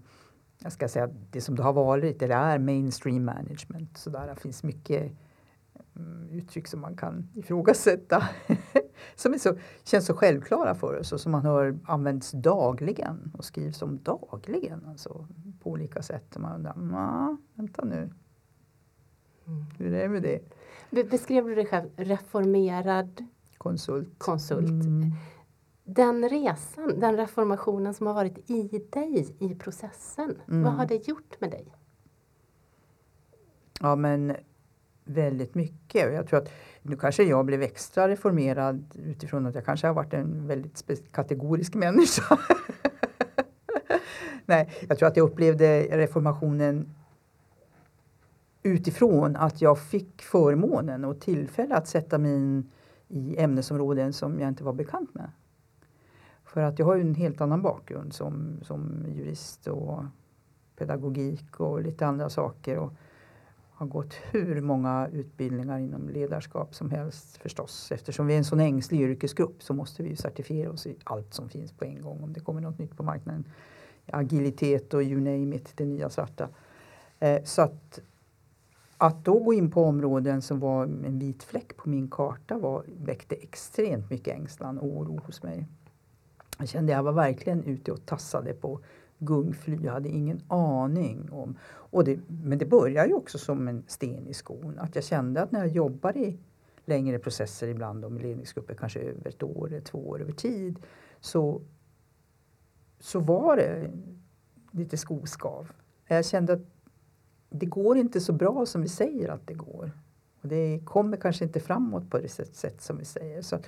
jag ska säga det som det har varit eller är mainstream management. Så där finns mycket mm, uttryck som man kan ifrågasätta. <laughs> som är så, känns så självklara för oss och som man hör används dagligen och skrivs om dagligen. Alltså, på olika sätt. Och man undrar, vänta nu. Mm. Hur är det med det? Beskrev du dig själv reformerad konsult? konsult. Mm. Den resan, den reformationen som har varit i dig i processen, mm. vad har det gjort med dig? Ja men väldigt mycket. Jag tror att nu kanske jag blev extra reformerad utifrån att jag kanske har varit en väldigt kategorisk människa. <laughs> Nej, jag tror att jag upplevde reformationen utifrån att jag fick förmånen och tillfälle att sätta mig in i ämnesområden som jag inte var bekant med. För att jag har ju en helt annan bakgrund som, som jurist och pedagogik och lite andra saker. Och har gått hur många utbildningar inom ledarskap som helst förstås. Eftersom vi är en sån ängslig yrkesgrupp så måste vi certifiera oss i allt som finns på en gång om det kommer något nytt på marknaden. Agilitet och you name it, det nya svarta. Eh, så att, att då gå in på områden som var en vit fläck på min karta var, väckte extremt mycket ängslan och oro hos mig. Jag kände att jag var verkligen ute och tassade på gungfly. Jag hade ingen aning om. Och det, men det började ju också som en sten i skon. Att jag kände att när jag jobbar i längre processer ibland och med ledningsgrupper kanske över ett år eller två år över tid så, så var det lite skoskav. Jag kände att det går inte så bra som vi säger att det går. Och det kommer kanske inte framåt på det sätt, sätt som vi säger. Så,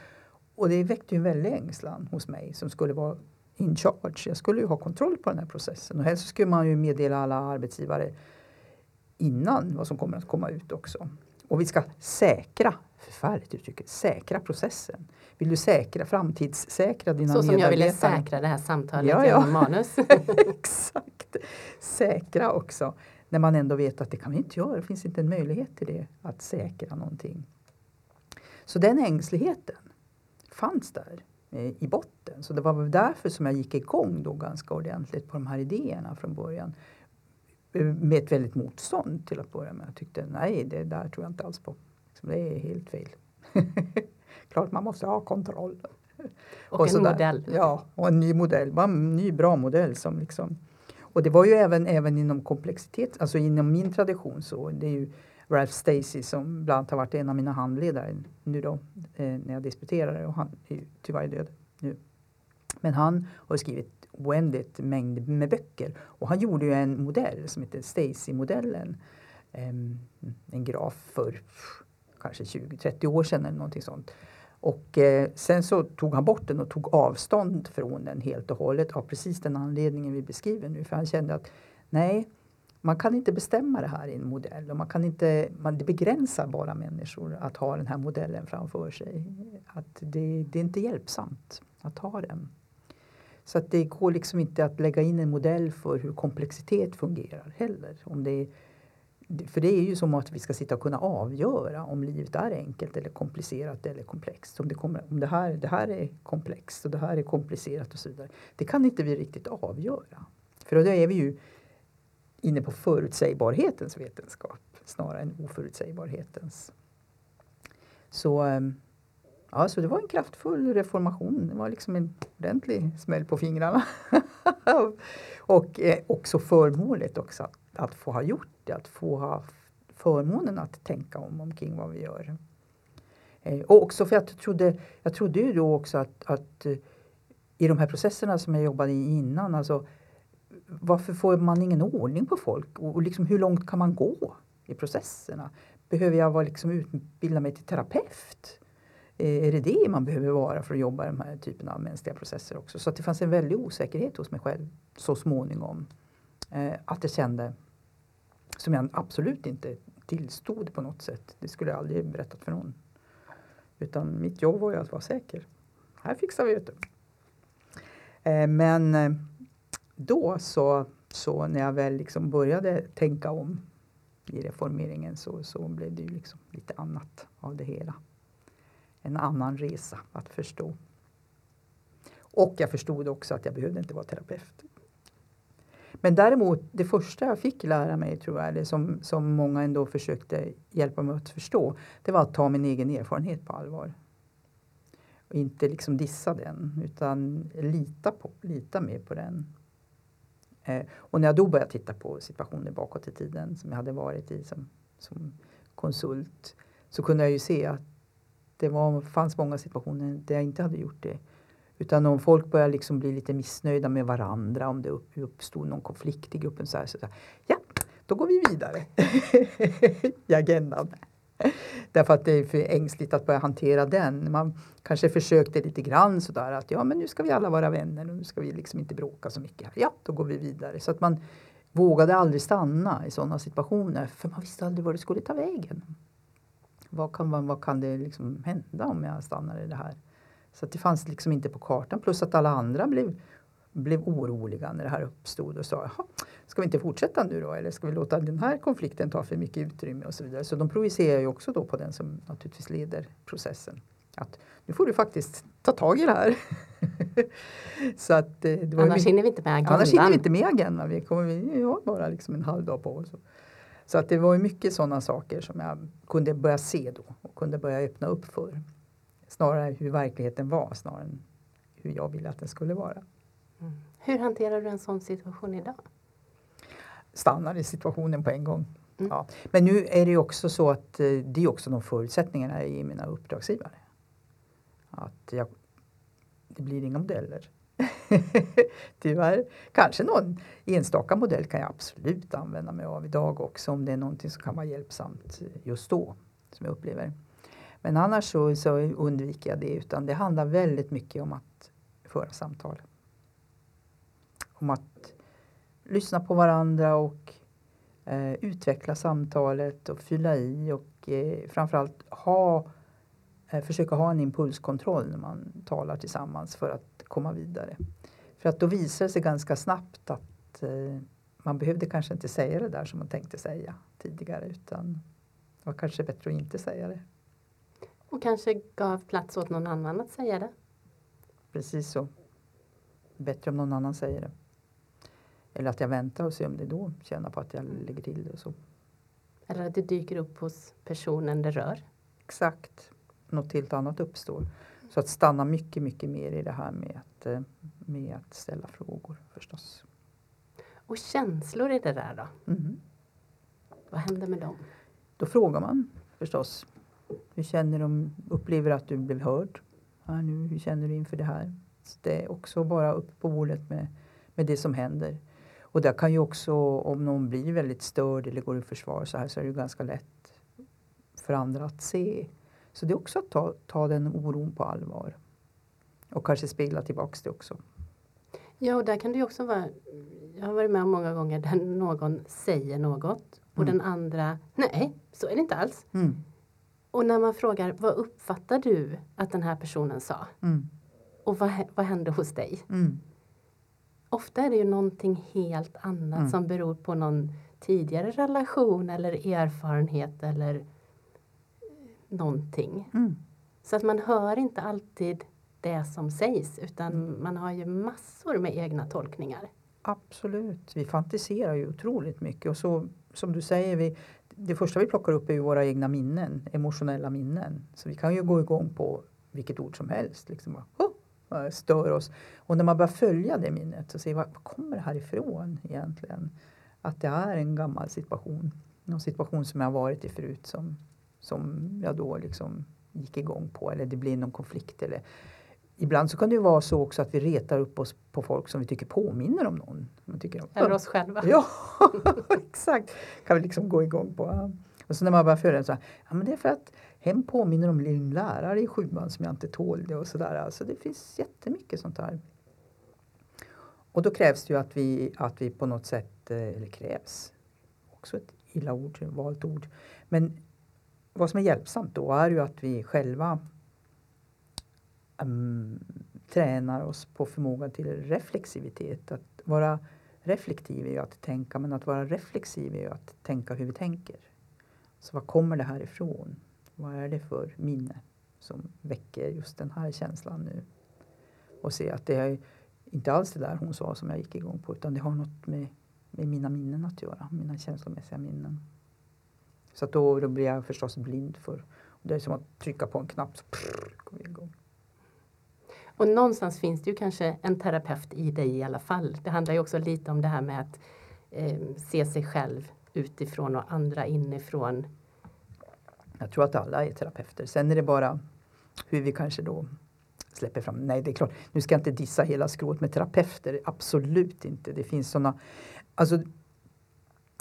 och det väckte ju en väldig ängslan hos mig som skulle vara in charge. Jag skulle ju ha kontroll på den här processen och helst skulle man ju meddela alla arbetsgivare innan vad som kommer att komma ut också. Och vi ska säkra, förfärligt uttryck, säkra processen. Vill du säkra, framtidssäkra dina Så som medarbetare? jag ville säkra det här samtalet Ja, ja. genom manus. <laughs> Exakt! Säkra också. När man ändå vet att det kan vi inte göra. Det finns inte en möjlighet till det. Att säkra någonting. Så den ängsligheten fanns där eh, i botten. Så det var därför som jag gick igång då ganska ordentligt på de här idéerna från början. Eh, Med ett väldigt motstånd till att börja med. Jag tyckte nej, det där tror jag inte alls på. Det är helt fel. <laughs> Klart man måste ha kontroll. Och, en sådär. modell. Ja, och en ny modell. Bara en ny bra modell som liksom och det var ju även, även inom komplexitet, alltså inom min tradition så det är ju Ralph Stacey som bland annat har varit en av mina handledare nu då eh, när jag disputerade och han är ju tyvärr död nu. Men han har skrivit oändligt mängd med böcker och han gjorde ju en modell som heter Stacey-modellen. Eh, en graf för kanske 20-30 år sedan eller någonting sånt. Och eh, sen så tog han bort den och tog avstånd från den helt och hållet av precis den anledningen vi beskriver nu. För han kände att nej, man kan inte bestämma det här i en modell och man kan inte, man, det begränsar bara människor att ha den här modellen framför sig. Att det, det är inte hjälpsamt att ha den. Så att det går liksom inte att lägga in en modell för hur komplexitet fungerar heller. Om det är, för det är ju som att vi ska sitta och kunna avgöra om livet är enkelt eller komplicerat eller komplext. Om det, kommer, om det, här, det här är komplext och det här är komplicerat och så vidare. Det kan inte vi riktigt avgöra. För då är vi ju inne på förutsägbarhetens vetenskap snarare än oförutsägbarhetens. Så, ehm, ja, så det var en kraftfull reformation. Det var liksom en ordentlig smäll på fingrarna. <laughs> och eh, också förmånligt också att, att få ha gjort det, att få ha förmånen att tänka om omkring vad vi gör. Eh, och också för att jag trodde, jag trodde ju då också att, att eh, i de här processerna som jag jobbade i innan, alltså varför får man ingen ordning på folk? Och, och liksom, hur långt kan man gå i processerna? Behöver jag vara, liksom, utbilda mig till terapeut? Eh, är det det man behöver vara för att jobba i de här typen av mänskliga processer också? Så att det fanns en väldig osäkerhet hos mig själv så småningom. Eh, att jag kände, som jag absolut inte tillstod på något sätt. Det skulle jag aldrig berättat för någon. Utan mitt jobb var ju att vara säker. Här fixar vi det. Eh, men eh, då så, så när jag väl liksom började tänka om i reformeringen så, så blev det ju liksom lite annat av det hela. En annan resa att förstå. Och jag förstod också att jag behövde inte vara terapeut. Men däremot, det första jag fick lära mig, tror jag, eller som, som många ändå försökte hjälpa mig att förstå, det var att ta min egen erfarenhet på allvar. Och inte liksom dissa den, utan lita, på, lita mer på den. Eh, och när jag då började titta på situationer bakåt i tiden som jag hade varit i som, som konsult så kunde jag ju se att det var, fanns många situationer där jag inte hade gjort det. Utan om folk börjar liksom bli lite missnöjda med varandra, om det uppstod någon konflikt i gruppen så här, så här ja, då går vi vidare <laughs> i agendan. Därför att det är för ängsligt att börja hantera den. Man kanske försökte lite grann sådär att ja men nu ska vi alla vara vänner och nu ska vi liksom inte bråka så mycket. Ja, då går vi vidare. Så att man vågade aldrig stanna i sådana situationer för man visste aldrig var det skulle ta vägen. Vad kan, vad kan det liksom hända om jag stannar i det här? Så det fanns liksom inte på kartan. Plus att alla andra blev, blev oroliga när det här uppstod och sa Jaha, ska vi inte fortsätta nu då? Eller ska vi låta den här konflikten ta för mycket utrymme och så vidare. Så de projicerar ju också då på den som naturligtvis leder processen. Att nu får du faktiskt ta tag i det här. <laughs> så att, eh, det var Annars mycket, hinner vi inte med agendan. annars hinner vi inte med agendan. Vi, kommer, vi har bara liksom en halv dag på oss. Så att det var mycket sådana saker som jag kunde börja se då och kunde börja öppna upp för. Snarare hur verkligheten var snarare än hur jag ville att den skulle vara. Mm. Hur hanterar du en sån situation idag? Stannar i situationen på en gång. Mm. Ja. Men nu är det ju också så att eh, det är också de förutsättningarna i mina uppdragsgivare. Att jag, det blir inga modeller. <laughs> Tyvärr. Kanske någon enstaka modell kan jag absolut använda mig av idag också om det är någonting som kan vara hjälpsamt just då som jag upplever. Men annars så, så undviker jag det utan det handlar väldigt mycket om att föra samtal. Om att lyssna på varandra och eh, utveckla samtalet och fylla i och eh, framförallt ha, eh, försöka ha en impulskontroll när man talar tillsammans för att komma vidare. För att då visar det sig ganska snabbt att eh, man behövde kanske inte säga det där som man tänkte säga tidigare utan det var kanske bättre att inte säga det. Och kanske gav plats åt någon annan att säga det. Precis så. Bättre om någon annan säger det. Eller att jag väntar och ser om det då känner på att jag lägger till det. Och så. Eller att det dyker upp hos personen det rör. Exakt. Något helt annat uppstår. Så att stanna mycket, mycket mer i det här med att, eh, med att ställa frågor förstås. Och känslor i det där då? Mm. Vad händer med dem? Då frågar man förstås. Hur känner du? Upplever att du blev hörd? Ja, nu, hur känner du inför det här? Så det är också bara upp på bordet med, med det som händer. Och där kan ju också, om någon blir väldigt störd eller går i försvar så här så är det ganska lätt för andra att se. Så det är också att ta, ta den oron på allvar. Och kanske spegla tillbaks det också. Ja, och där kan det ju också vara, jag har varit med om många gånger där någon säger något och Mm. den andra, nej, så är det inte alls. Mm. Och när man frågar, vad uppfattar du att den här personen sa? Mm. Och vad, vad hände hos dig? Mm. Ofta är det ju någonting helt annat Mm. som beror på någon tidigare relation eller erfarenhet eller eh, någonting. Mm. Så att man hör inte alltid det som sägs utan man har ju massor med egna tolkningar. Absolut, vi fantiserar ju otroligt mycket och så som du säger, vi, det första vi plockar upp är ju våra egna minnen, emotionella minnen. Så vi kan ju gå igång på vilket ord som helst, liksom bara, oh, stör oss. Och när man börjar följa det minnet och se var kommer det här ifrån egentligen? Att det är en gammal situation, någon situation som jag varit i förut som, som jag då liksom gick igång på eller det blir någon konflikt eller Ibland så kan det ju vara så också att vi retar upp oss på folk som vi tycker påminner om någon. Man tycker, Eller oss själva. Ja, <laughs> exakt. Kan vi liksom gå igång på. Och så när man börjar följa så här, ja men det är för att hem påminner om min lärare i sjuan som jag inte tålde och sådär. Alltså det finns jättemycket sånt här. Och då krävs det ju att vi, att vi på något sätt, eh, eller krävs, också ett illa ord, valt ord. Men vad som är hjälpsamt då är ju att vi själva um, tränar oss på förmågan till reflexivitet. Att vara reflektiv är ju att tänka men att vara reflexiv är ju att tänka hur vi tänker. Så var kommer det här ifrån? Vad är det för minne som väcker just den här känslan nu? Och se att det är inte alls det där hon sa som jag gick igång på utan det har något med, med mina minnen att göra, mina känslomässiga minnen. Så att då, då blir jag förstås blind för det är som att trycka på en knapp så går vi igång. Och någonstans finns det ju kanske en terapeut i dig i alla fall. Det handlar ju också lite om det här med att eh, se sig själv utifrån och andra inifrån. Jag tror att alla är terapeuter. Sen är det bara hur vi kanske då släpper fram. Nej, det är klart. Nu ska jag inte dissa hela skrået med terapeuter. Absolut inte. Det finns sådana. Alltså,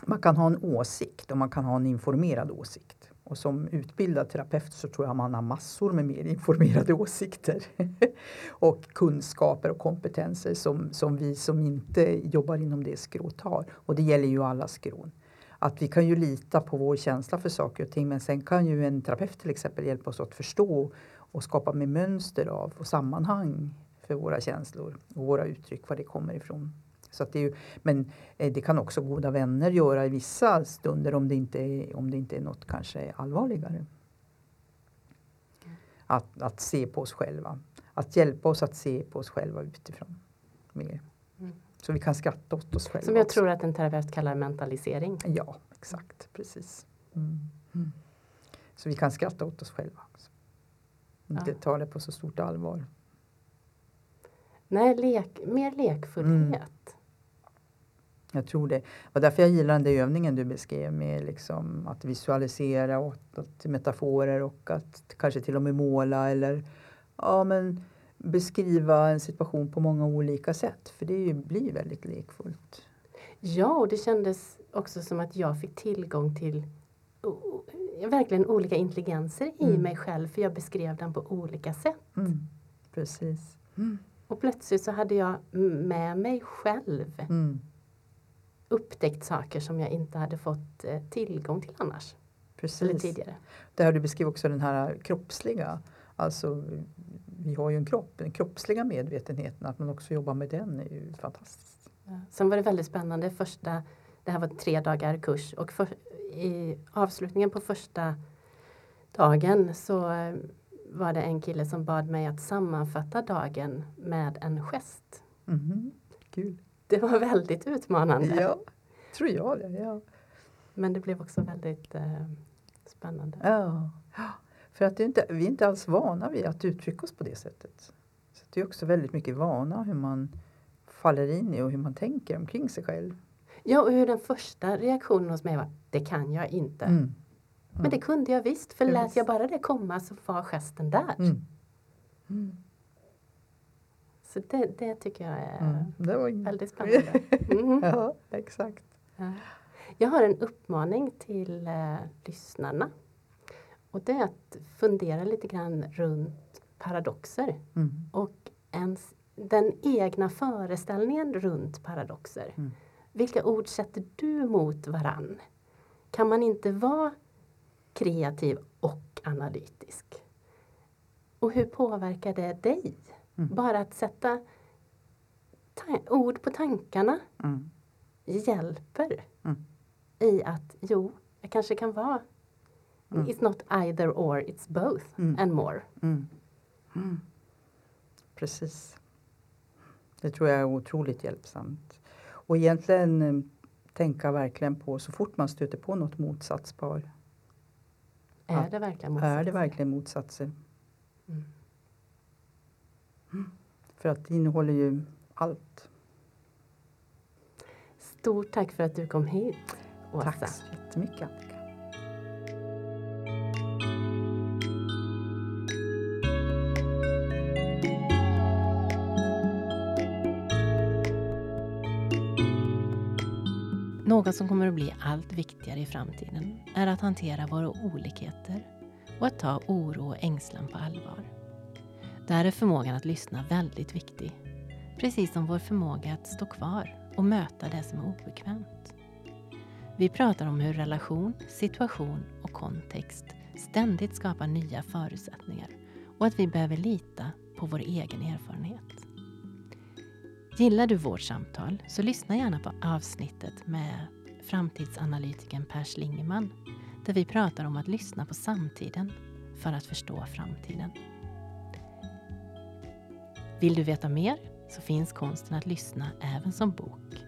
man kan ha en åsikt och man kan ha en informerad åsikt. Och som utbildad terapeut så tror jag man har massor med mer informerade åsikter. <laughs> och kunskaper och kompetenser som, som vi som inte jobbar inom det skrået har. Och det gäller ju alla skrån. Att vi kan ju lita på vår känsla för saker och ting men sen kan ju en terapeut till exempel hjälpa oss att förstå och skapa med mönster av och sammanhang för våra känslor och våra uttryck, var det kommer ifrån. Så det är ju, men eh, det kan också goda vänner göra i vissa stunder om det inte är, om det inte är något kanske allvarligare. Att, att se på oss själva. Att hjälpa oss att se på oss själva utifrån. Mer. Mm. Så vi kan skratta åt oss själva Som jag tror att en terapeut kallar mentalisering. Ja, exakt. Precis. Mm. Mm. Så vi kan skratta åt oss själva. Också. Inte Ja. ta det på så stort allvar. Nej, lek, mer lekfullhet. Jag tror det. Och därför jag gillar den där övningen du beskrev med liksom att visualisera och att, metaforer och att kanske till och med måla eller ja men beskriva en situation på många olika sätt. För det blir väldigt lekfullt. Ja, och det kändes också som att jag fick tillgång till verkligen olika intelligenser i mm. mig själv för jag beskrev den på olika sätt. Mm. Precis. Mm. Och plötsligt så hade jag med mig själv mm. Upptäckt saker som jag inte hade fått eh, tillgång till annars. Precis. Tidigare. Där du beskriver också den här kroppsliga, alltså vi har ju en kropp, den kroppsliga medvetenheten, att man också jobbar med den är ju fantastiskt. Ja. Sen var det väldigt spännande första, det här var tre dagar kurs och för, i avslutningen på första dagen så eh, var det en kille som bad mig att sammanfatta dagen med en gest. Mm, kul. Det var väldigt utmanande. Ja, tror jag det. Ja. Men det blev också väldigt eh, spännande. Ja. För att inte, vi är inte alls vana vid att uttrycka oss på det sättet. Så Det är också väldigt mycket vana hur man faller in i och hur man tänker omkring sig själv. Ja, och hur den första reaktionen hos mig var, det kan jag inte. Mm. Mm. Men det kunde jag visst, för lät jag bara det komma så var gesten där. Mm. Mm. Så det, det tycker jag är mm. det var... väldigt spännande. <laughs> Mm. ja, exakt. Ja. Jag har en uppmaning till eh, lyssnarna. Och det är att fundera lite grann runt paradoxer. Och ens, den egna föreställningen runt paradoxer. Vilka ord sätter du mot varann? Kan man inte vara kreativ och analytisk? Och hur påverkar det dig? Mm. Bara att sätta ord på tankarna mm. hjälper mm. i att jo, jag kanske kan vara mm. It's not either or, it's both mm. and more. Mm. Precis. Det tror jag är otroligt hjälpsamt. Och egentligen eh, tänka verkligen på så fort man stöter på något motsatspar. Är det verkligen motsatser? Är det verkligen motsatser? Mm. För att det innehåller ju allt. Stort tack för att du kom hit, Åsa. Tack så jättemycket. Något som kommer att bli allt viktigare i framtiden är att hantera våra olikheter och att ta oro och ängslan på allvar. Där är förmågan att lyssna väldigt viktig. Precis som vår förmåga att stå kvar och möta det som är obekvämt. Vi pratar om hur relation, situation och kontext ständigt skapar nya förutsättningar och att vi behöver lita på vår egen erfarenhet. Gillar du vårt samtal så lyssna gärna på avsnittet med framtidsanalytikern Per Slingerman där vi pratar om att lyssna på samtiden för att förstå framtiden. Vill du veta mer så finns konsten att lyssna även som bok.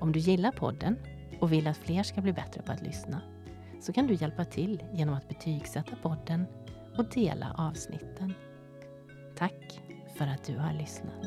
Om du gillar podden och vill att fler ska bli bättre på att lyssna så kan du hjälpa till genom att betygsätta podden och dela avsnitten. Tack för att du har lyssnat.